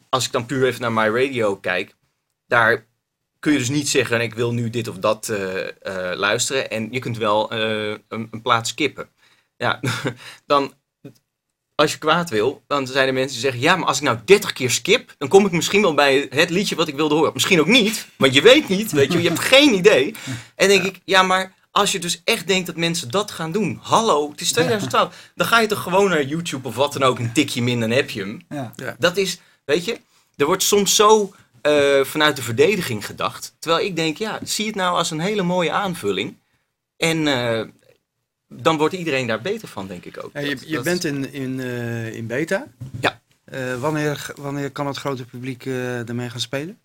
als ik dan puur even naar My Radio kijk, daar kun je dus niet zeggen, ik wil nu dit of dat luisteren. En je kunt wel een, een plaat skippen. Ja, dan, als je kwaad wil, dan zijn er mensen die zeggen, ja, maar als ik nou 30 keer skip, dan kom ik misschien wel bij het liedje wat ik wilde horen. Misschien ook niet, want je weet niet, weet je, je hebt geen idee. En denk ik, ja, maar als je dus echt denkt dat mensen dat gaan doen, hallo, het is 2012, dan ga je toch gewoon naar YouTube of wat dan ook, een tikje minder, dan heb je hem. Ja. Dat is, weet je, er wordt soms zo eh, vanuit de verdediging gedacht. Terwijl ik denk, ja, zie het nou als een hele mooie aanvulling. En eh, dan wordt iedereen daar beter van, denk ik ook. Ja, je Dat- je dat- bent in, in, eh, in beta. Ja. Eh, wanneer, wanneer kan het grote publiek eh ermee gaan spelen?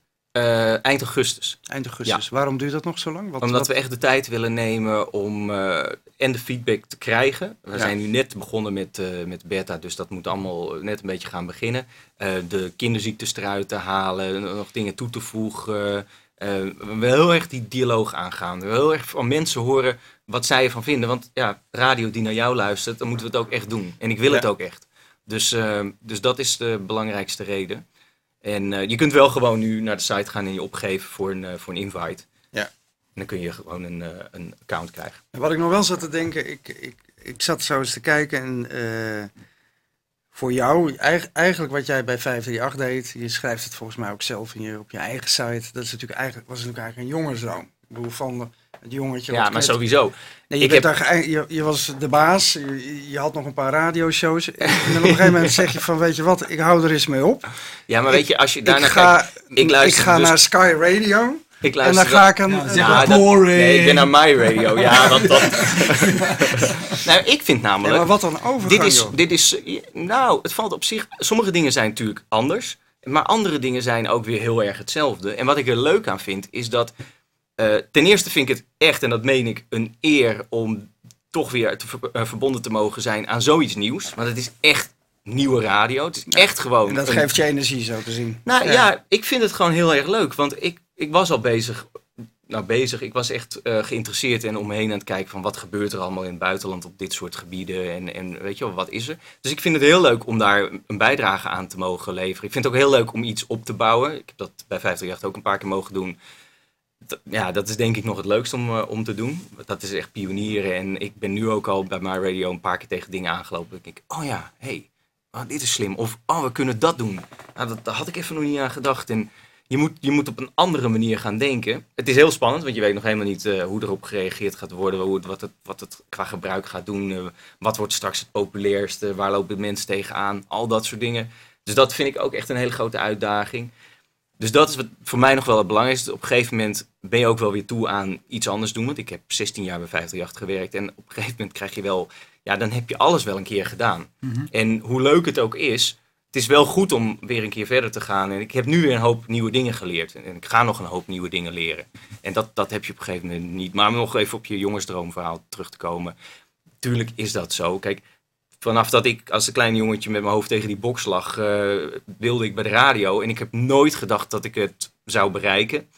eind augustus. Eind augustus. Waarom duurt dat nog zo lang? Wat, Omdat wat- we echt de tijd willen nemen om en de feedback te krijgen. We Ja. zijn nu net begonnen met, met beta, dus dat moet allemaal net een beetje gaan beginnen. De kinderziektes eruit te halen, nog dingen toe te voegen. We willen heel erg die dialoog aangaan. We willen heel erg van mensen horen wat zij ervan vinden. Want ja, radio die naar jou luistert, dan moeten we het ook echt doen. En ik wil het ook echt. Dus, eh, dus dat is de belangrijkste reden. En eh, je kunt wel gewoon nu naar de site gaan en je opgeven voor een, eh, voor een invite. Ja. En dan kun je gewoon een, eh, een account krijgen. Wat ik nog wel zat te denken, ik, ik, ik zat zo eens te kijken en voor jou, eig- eigenlijk wat jij bij 538 deed, je schrijft het volgens mij ook zelf in je, op je eigen site, dat is natuurlijk eigenlijk, was natuurlijk eigenlijk een jongensdroom. Ik bedoel, van het jongetje. Ja, maar sowieso. Nee, je, ik heb- daar je, je was de baas, je, je had nog een paar radioshows en op een gegeven moment zeg je van, weet je wat, ik hou er eens mee op. Ja, maar weet je, als je Ik daarna ga, kijkt... Ik luister ik ga dus- naar Sky Radio Ik en dan luister ga ik een... Ja, Ja, dat-. Nee, ik ben naar My Radio. Ja, want dat... nou, ik vind Ja, namelijk... maar wat dan overgang, dit is, dit is... Nou, het valt op zich... Sommige dingen zijn natuurlijk anders. Maar andere dingen zijn ook weer heel erg hetzelfde. En wat ik er leuk aan vind, is dat... eh, ten eerste vind ik het echt, en dat meen ik, een eer om toch weer te ver- eh, verbonden te mogen zijn aan zoiets nieuws. Want het is echt nieuwe radio. Het is echt gewoon... En dat een- geeft je energie zo te zien. nou Ja. ja. ik vind het gewoon heel erg leuk. Want ik, ik was al bezig. Nou, bezig. Ik was echt eh, geïnteresseerd en om me heen aan het kijken van wat gebeurt er allemaal in het buitenland op dit soort gebieden. En, en weet je wel, wat is er? Dus ik vind het heel leuk om daar een bijdrage aan te mogen leveren. Ik vind het ook heel leuk om iets op te bouwen. Ik heb dat bij 538 ook een paar keer mogen doen. Ja, dat is denk ik nog het leukst om, eh, om te doen. Dat is echt pionieren. En ik ben nu ook al bij My Radio een paar keer tegen dingen aangelopen. Ik denk, oh ja, hey, oh, dit is slim. Of, oh, we kunnen dat doen. Nou, dat, daar had ik even nog niet aan gedacht. En je moet, je moet op een andere manier gaan denken. Het is heel spannend, want je weet nog helemaal niet eh, hoe erop gereageerd gaat worden. Hoe het, wat, het, wat het qua gebruik gaat doen. eh, wat wordt straks het populairste? Waar lopen mensen tegenaan? Al dat soort dingen. Dus dat vind ik ook echt een hele grote uitdaging. Dus dat is wat voor mij nog wel het belangrijkste. Op een gegeven moment ben je ook wel weer toe aan iets anders doen. Want ik heb 16 jaar bij 538 gewerkt. En op een gegeven moment krijg je wel... Ja, dan heb je alles wel een keer gedaan. En hoe leuk het ook is... Het is wel goed om weer een keer verder te gaan. En ik heb nu weer een hoop nieuwe dingen geleerd. En ik ga nog een hoop nieuwe dingen leren. En dat, dat heb je op een gegeven moment niet. Maar om nog even op je jongensdroomverhaal terug te komen. Tuurlijk is dat zo. Kijk, vanaf dat ik als een klein jongetje met mijn hoofd tegen die box lag, eh, wilde ik bij de radio. En ik heb nooit gedacht dat ik het zou bereiken.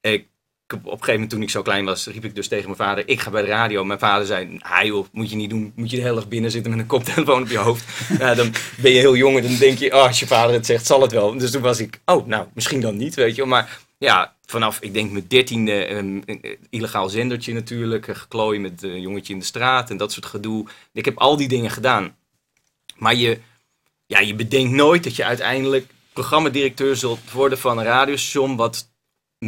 Ik, op een gegeven moment toen ik zo klein was, riep ik dus tegen mijn vader, ik ga bij de radio. Mijn vader zei, ah joh, moet je niet doen. Moet je de hele dag binnen zitten met een koptelefoon op je hoofd. ja, dan ben je heel jong en dan denk je, oh, als je vader het zegt, zal het wel. Dus toen was ik, oh, nou, misschien dan niet, weet je wel. Maar ja, vanaf, ik denk mijn dertiende, een, een illegaal zendertje natuurlijk. Een geklooi met een jongetje in de straat en dat soort gedoe. Ik heb al die dingen gedaan. Maar je, ja, je bedenkt nooit dat je uiteindelijk programmadirecteur zult worden van een radiostation. Wat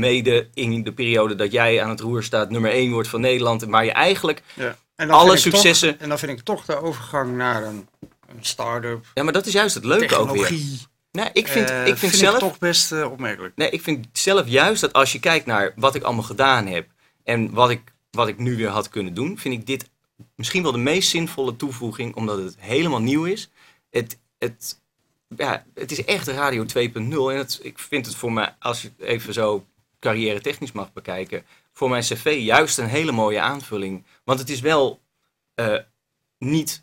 mede in de periode dat jij aan het roer staat nummer 1 wordt van Nederland. En waar je eigenlijk... Ja. En Alle successen- Toch, en dan vind ik toch de overgang naar een, een start-up, Ja, maar dat is juist het leuke ook weer. technologie. Nee, ik vind, eh, ik vind, zelf... toch best eh, opmerkelijk. Nee, ik vind zelf juist dat als je kijkt naar wat ik allemaal gedaan heb en wat ik, wat ik nu weer had kunnen doen, vind ik dit misschien wel de meest zinvolle toevoeging, omdat het helemaal nieuw is. Het, het, ja, het is echt Radio 2.0 en het, ik vind het voor mij, als je even zo carrière technisch mag bekijken, voor mijn cv juist een hele mooie aanvulling. Want het is wel eh, niet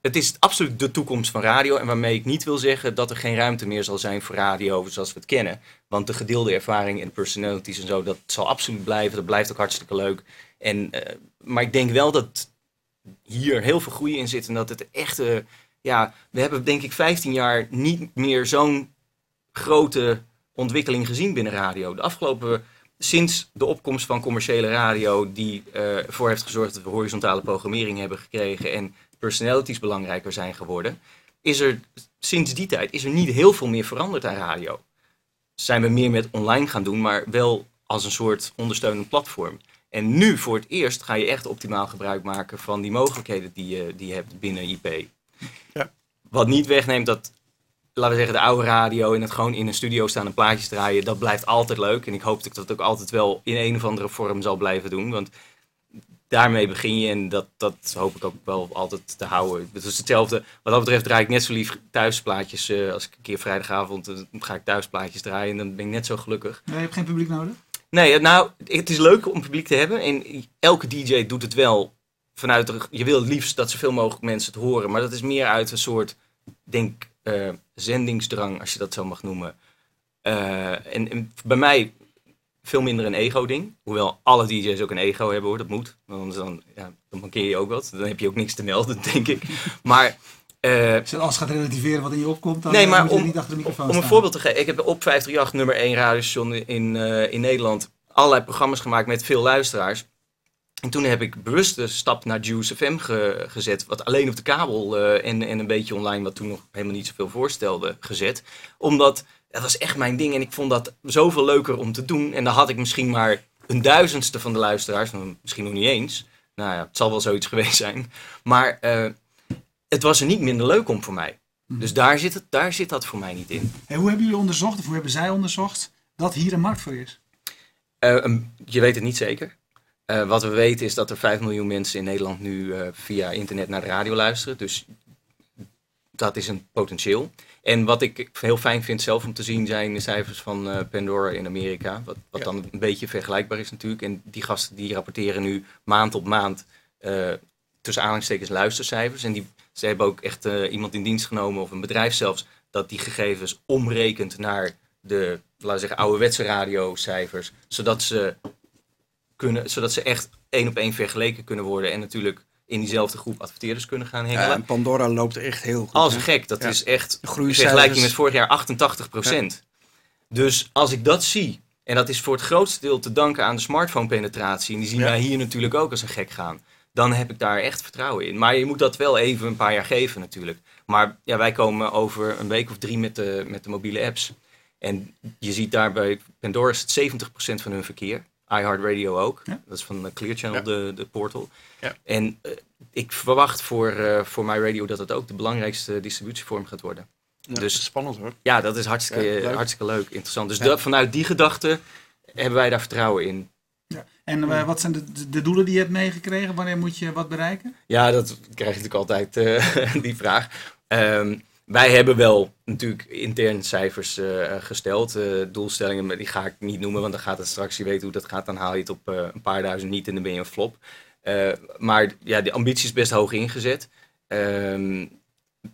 het is absoluut de toekomst van radio. En waarmee ik niet wil zeggen dat er geen ruimte meer zal zijn voor radio zoals we het kennen. Want de gedeelde ervaring en personalities en zo, dat zal absoluut blijven. Dat blijft ook hartstikke leuk. En, eh, maar ik denk wel dat hier heel veel groei in zit. En dat het echt, ja, we hebben denk ik 15 jaar niet meer zo'n grote ontwikkeling gezien binnen radio. De afgelopen, sinds de opkomst van commerciële radio, die eh, ervoor heeft gezorgd dat we horizontale programmering hebben gekregen en personalities belangrijker zijn geworden, is er sinds die tijd is er niet heel veel meer veranderd aan radio. Zijn we meer met online gaan doen, maar wel als een soort ondersteunend platform. En nu voor het eerst ga je echt optimaal gebruik maken van die mogelijkheden die je, die je hebt binnen IP. Ja. Wat niet wegneemt dat, laten we zeggen, de oude radio en het gewoon in een studio staan en plaatjes draaien, dat blijft altijd leuk. En ik hoop dat ik dat ook altijd wel in een of andere vorm zal blijven doen. Want daarmee begin je en dat, dat hoop ik ook wel altijd te houden. Het is hetzelfde. Wat dat betreft draai ik net zo lief thuisplaatjes. eh als ik een keer vrijdagavond eh, ga ik thuisplaatjes draaien en dan ben ik net zo gelukkig. Nee, je hebt geen publiek nodig. Nee, het- nou, het is leuk om publiek te hebben. En elke DJ doet het wel vanuit... de- je wil het liefst dat zoveel mogelijk mensen het horen. Maar dat is meer uit een soort, denk, eh, zendingsdrang, als je dat zo mag noemen. Eh, en, en bij mij veel minder een ego-ding. Hoewel alle DJ's ook een ego hebben hoor, dat moet. Want anders dan, ja, dan mankeer je ook wat. Dan heb je ook niks te melden, denk ik. Maar... eh, Als je alles gaat relativeren wat in je opkomt, dan Nee, maar om, niet achter de microfoon om een voorbeeld te geven. Ik heb op 538 nummer 1 radiostation in, in Nederland allerlei programma's gemaakt met veel luisteraars. En toen heb ik bewust de stap naar Juice FM ge- gezet. Wat alleen op de kabel eh, en, en een beetje online, wat toen nog helemaal niet zoveel voorstelde, gezet. Omdat dat was echt mijn ding en ik vond dat zoveel leuker om te doen. En dan had ik misschien maar een duizendste van de luisteraars, nou, misschien nog niet eens. Nou ja, het zal wel zoiets geweest zijn. Maar eh, het was er niet minder leuk om voor mij. Dus daar zit, het, daar zit dat voor mij niet in. Hey, hoe hebben jullie onderzocht, of hoe hebben zij onderzocht, dat hier een markt voor is? Eh, een- je weet het niet zeker. Eh, wat we weten is dat er 5 miljoen mensen in Nederland nu eh, via internet naar de radio luisteren. Dus dat is een potentieel. En wat ik heel fijn vind zelf om te zien zijn de cijfers van eh, Pandora in Amerika. Wat, wat Ja. dan een beetje vergelijkbaar is natuurlijk. En die gasten die rapporteren nu maand op maand tussen aanhalingstekens luistercijfers. En die, ze hebben ook echt iemand in dienst genomen of een bedrijf zelfs dat die gegevens omrekent naar de, laten we zeggen, ouderwetse radiocijfers. Zodat ze, kunnen, zodat ze echt één op één vergeleken kunnen worden. En natuurlijk in diezelfde groep adverteerders kunnen gaan hengelen. Ja, en Pandora loopt echt heel goed. Als hè? gek, dat Ja. is echt groeicijfers- vergelijking met vorig jaar 88% Dus als ik dat zie, en dat is voor het grootste deel te danken aan de smartphone-penetratie, en die zien wij hier natuurlijk ook als een gek gaan, dan heb ik daar echt vertrouwen in. Maar je moet dat wel even een paar jaar geven natuurlijk. Maar ja, wij komen over een week of drie met de, met de mobiele apps. En je ziet daar bij Pandora is het 70% van hun verkeer. iHeartRadio ook. Ja. Dat is van Clear Channel, Ja. de, de portal. Ja. En eh, ik verwacht voor, eh voor MyRadio dat het ook de belangrijkste distributievorm gaat worden. Ja, Dus- spannend hoor. Ja, dat is hartstikke, Ja, leuk. hartstikke leuk, interessant. Dus Ja. dat- vanuit die gedachte hebben wij daar vertrouwen in. En eh, wat zijn de, de, doelen die je hebt meegekregen? Wanneer moet je wat bereiken? Ja, dat krijg je natuurlijk altijd, die vraag. Ehm, wij hebben wel natuurlijk intern cijfers eh, gesteld. eh, doelstellingen, maar die ga ik niet noemen, want dan gaat het straks, je weet hoe dat gaat, dan haal je het op eh, een paar duizend niet en dan ben je een flop. Maar ja, de ambitie is best hoog ingezet. Ehm,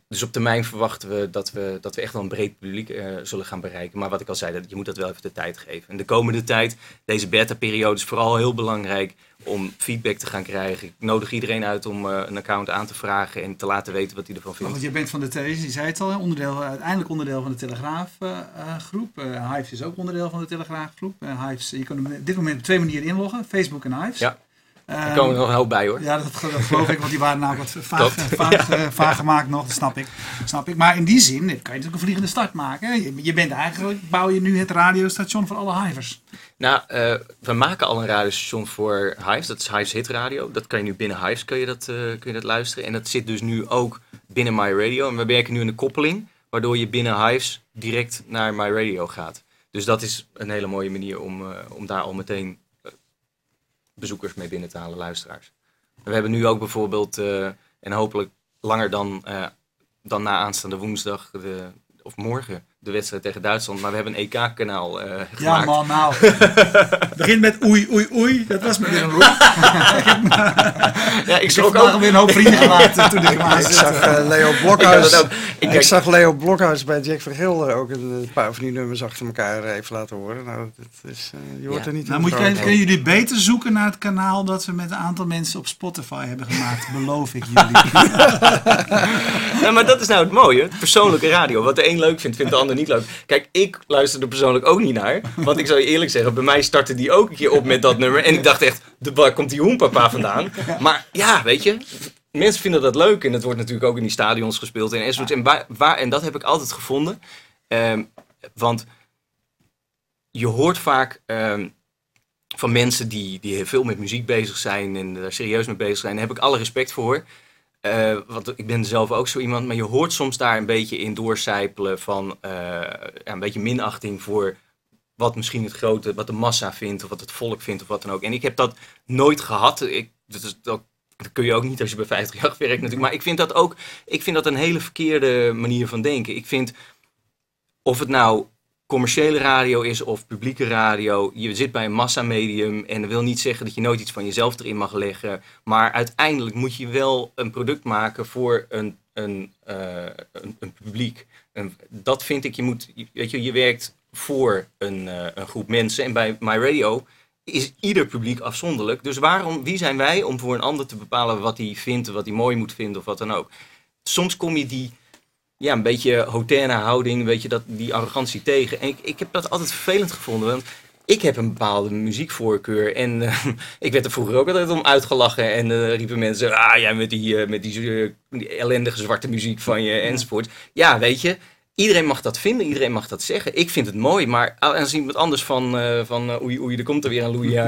dus op termijn verwachten we dat, we dat we echt wel een breed publiek eh, zullen gaan bereiken. Maar wat ik al zei, dat, je moet dat wel even de tijd geven. En de komende tijd, deze beta-periode is vooral heel belangrijk om feedback te gaan krijgen. Ik nodig iedereen uit om eh, een account aan te vragen en te laten weten wat hij ervan vindt. Want je bent van de televisie, je zei het al, onderdeel, uiteindelijk onderdeel van de Telegraafgroep. Uh, Hives is ook onderdeel van de Telegraafgroep. Hives, je kan op dit moment op twee manieren inloggen, Facebook en Hives. Ja. Ehm, Er komen er nog een hoop bij hoor. Ja, dat, dat geloof ik, want die waren namelijk wat vaag, eh, vaag gemaakt nog, dat snap ik. snap ik. Maar in die zin kan je natuurlijk een vliegende start maken. Je, je bent eigenlijk, bouw je nu het radiostation voor alle hivers. Nou, eh, we maken al een radiostation voor Hives. Dat is Hives Hit Radio. Dat kan je nu binnen Hives kun je dat, eh, kun je dat luisteren. En dat zit dus nu ook binnen My Radio. En we werken nu aan een koppeling, waardoor je binnen Hives direct naar My Radio gaat. Dus dat is een hele mooie manier om, om daar al meteen bezoekers mee binnen te halen, luisteraars. We hebben nu ook bijvoorbeeld, eh, en hopelijk langer dan, eh, dan na aanstaande woensdag, de, of morgen, de wedstrijd tegen Duitsland. Maar we hebben een EK-kanaal eh gemaakt. Ja man, nou. Begin met oei, oei, oei. Dat was me weer een roep. Ja, ik vandaag ook. weer een hoop vrienden gemaakt toen ik hem Ik zag eh, Leo Blokhuis. Ik zag Leo Blokhuis bij Jack Vergilde ook een, paar van die nummers achter elkaar even laten horen. Nou, dat is, eh, je Ja. er niet Nou, in moet je, kunnen jullie beter zoeken naar het kanaal dat we met een aantal mensen op Spotify hebben gemaakt. Beloof ik jullie. ja, maar dat is nou het mooie. Persoonlijke radio. Wat de een leuk vindt, vindt de ander niet leuk. Kijk, ik luister er persoonlijk ook niet naar. Want ik zou je eerlijk zeggen, bij mij startte die ook een keer op met dat nummer. En ik dacht echt, de, waar komt die hoenpapa vandaan? Maar ja, weet je. Mensen vinden dat leuk. En het wordt natuurlijk ook in die stadions gespeeld. En, enzovoorts. en, waar, waar, en dat heb ik altijd gevonden. Ehm, want je hoort vaak ehm, van mensen die, die heel veel met muziek bezig zijn en daar serieus mee bezig zijn. Daar heb ik alle respect voor. Eh, want ik ben zelf ook zo iemand, maar je hoort soms daar een beetje in doorcijpelen van eh, een beetje minachting voor wat misschien het grote, wat de massa vindt of wat het volk vindt of wat dan ook. En ik heb dat nooit gehad. Ik, dat, is, dat kun je ook niet als je bij 50 jaar werkt natuurlijk. Maar ik vind dat ook, ik vind dat een hele verkeerde manier van denken. Ik vind, of het nou commerciële radio is of publieke radio, je zit bij een massamedium en dat wil niet zeggen dat je nooit iets van jezelf erin mag leggen. Maar uiteindelijk moet je wel een product maken voor een, een, eh, een, publiek. En dat vind ik, je moet, weet je, je werkt voor een, eh, een groep mensen. En bij My Radio is ieder publiek afzonderlijk. Dus waarom, wie zijn wij om voor een ander te bepalen wat hij vindt, wat hij mooi moet vinden of wat dan ook. Soms kom je die, ja, een beetje hoterne houding, weet je, dat, die arrogantie tegen. En ik, ik heb dat altijd vervelend gevonden, want ik heb een bepaalde muziekvoorkeur. En eh, ik werd er vroeger ook altijd om uitgelachen. En eh, riepen mensen, ah ja, met die, eh, met die, die ellendige zwarte muziek van je enzovoort. Ja, weet je, iedereen mag dat vinden, iedereen mag dat zeggen. Ik vind het mooi, maar als iemand anders van, van oei, oei, er komt er weer een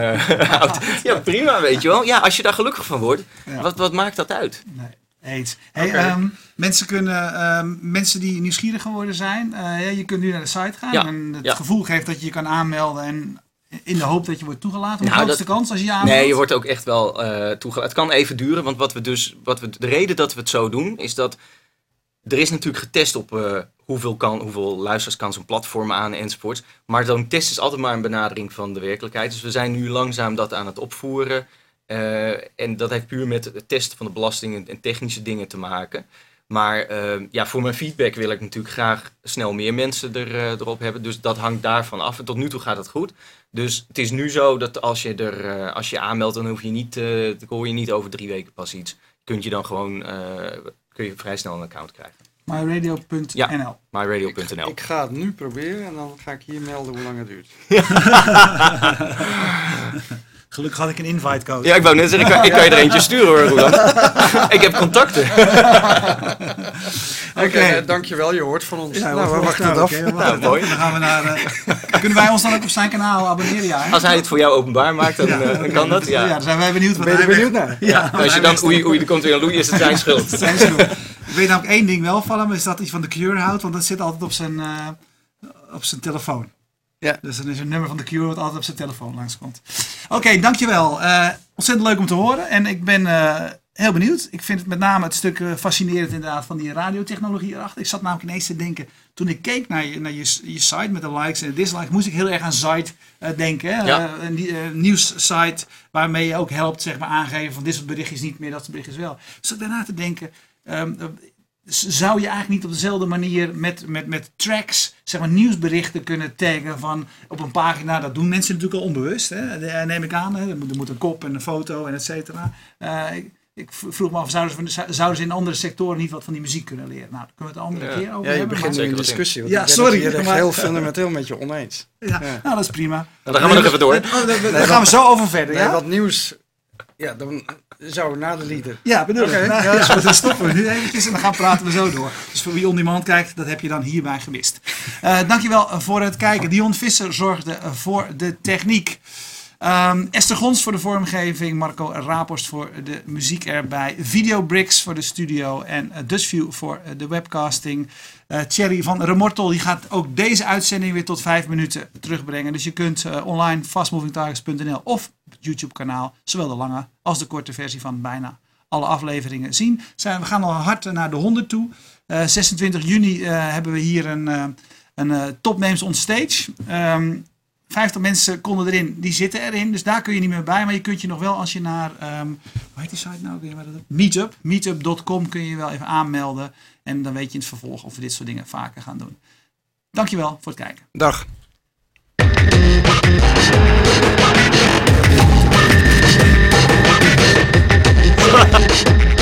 oud. Ja, prima, weet je wel. Ja, als je daar gelukkig van wordt, Ja. wat, wat maakt dat uit? Nee, Hey, ehm, mensen, kunnen, ehm, mensen die nieuwsgierig geworden zijn, eh, ja, je kunt nu naar de site gaan Ja, en het ja. gevoel geeft dat je je kan aanmelden en in de hoop dat je wordt toegelaten. Hoe Nou, groot is dat- de kans als je je aanmeldt? Nee, je wordt ook echt wel eh toegelaten. Het kan even duren, want wat we dus, wat we, de reden dat we het zo doen, is dat er is natuurlijk getest op eh, hoeveel, kan, hoeveel luisteraars kan zo'n platform aan enzovoorts. Maar zo'n test is altijd maar een benadering van de werkelijkheid. Dus we zijn nu langzaam dat aan het opvoeren. Eh, en dat heeft puur met het testen van de belasting en, technische dingen te maken. Maar eh, ja, voor mijn feedback wil ik natuurlijk graag snel meer mensen er, eh, erop hebben. Dus dat hangt daarvan af. En tot nu toe gaat het goed. Dus het is nu zo dat als je er eh, als je aanmeldt, dan hoef je niet, eh, dan hoor je niet over drie weken pas iets. Kunt je dan gewoon eh, kun je vrij snel een account krijgen. myradio.nl. Ja. myradio.nl. Ik ga het nu proberen en dan ga ik hier melden hoe lang het duurt. Gelukkig had ik een invite code. Ja, ik wou net zeggen, ik kan, ik kan je er eentje sturen hoor, Roland. ik heb contacten. Oké, eh, dankjewel. Je hoort van ons. Ja, nou, we wachten het nou, af. oké, we wachten het mooi. af. Dan gaan we naar, eh, kunnen wij ons dan ook op zijn kanaal abonneren? Ja, hè? Als hij het voor jou openbaar maakt, dan, eh, dan kan dat. Ja, Ja. dan zijn wij benieuwd wat Ben je hij er benieuwd naar? Ja, Als je dan, oei, oei, er komt weer een Louis, is het zijn schuld. Zijn schuld. Ik weet namelijk één ding wel van hem, is dat hij van de Cure houdt, want dat zit altijd op zijn, eh, op zijn telefoon. Ja. Dus dan is een nummer van de Cure wat altijd op zijn telefoon langskomt. Oké, dankjewel. Eh ontzettend leuk om te horen en ik ben eh, heel benieuwd. Ik vind het met name het stuk eh, fascinerend inderdaad van die radiotechnologie erachter. Ik zat namelijk ineens te denken, toen ik keek naar je, naar je, je site met de likes en de dislikes, moest ik heel erg aan Site denken. Ja. Een die- nieuwssite waarmee je ook helpt zeg maar, aangeven van dit soort berichtjes niet meer, dat soort berichtjes wel. Dus ik daarna te denken, ehm, eh, zou je eigenlijk niet op dezelfde manier met, met, met tracks, zeg maar nieuwsberichten kunnen taggen van op een pagina. Dat doen mensen natuurlijk al onbewust, hè? Eh, neem ik aan. Hè? Er, moet, er moet een kop en een foto en et cetera. Eh, ik, ik vroeg me af, zouden ze, zouden ze in andere sectoren niet wat van die muziek kunnen leren? Nou, daar kunnen we het een andere Ja. keer over Ja, je hebben. begint nu Zeker een discussie. want Ja, ik ben sorry, het maar- heel fundamenteel met je oneens. ja, Ja. Nou, dat is prima. Nou, dan gaan we nog even door. Daar- daar gaan we zo over verder, Nee, ja? wat nieuws. Ja, dan ik na de lieder. Ja, bedoel ik. Nou, ja, ja, dan stoppen we nu eventjes en dan gaan praten we zo door. Dus voor wie on demand kijkt, dat heb je dan hierbij gemist. Eh dankjewel voor het kijken. Dion Visser zorgde eh, voor de techniek. Ehm, Esther Gons voor de vormgeving. Marco Rapost voor de muziek erbij. Videobricks voor de studio. En uh, Dutchview voor eh, de webcasting. Eh Thierry van Remortel die gaat ook deze uitzending weer tot vijf minuten terugbrengen. Dus je kunt eh, online fastmovingtargets.nl of het YouTube kanaal. Zowel de lange als de korte versie van bijna alle afleveringen zien. Zijn, we gaan al hard naar de 100 toe. Eh, 26 juni eh, hebben we hier een, een on Stage. Ehm 50 mensen konden erin, die zitten erin. Dus daar kun je niet meer bij. Maar je kunt je nog wel als je naar. Um, hoe heet die site nou? Meetup. Meetup.com kun je je wel even aanmelden. En dan weet je in het vervolg of we dit soort dingen vaker gaan doen. Dankjewel voor het kijken. Dag.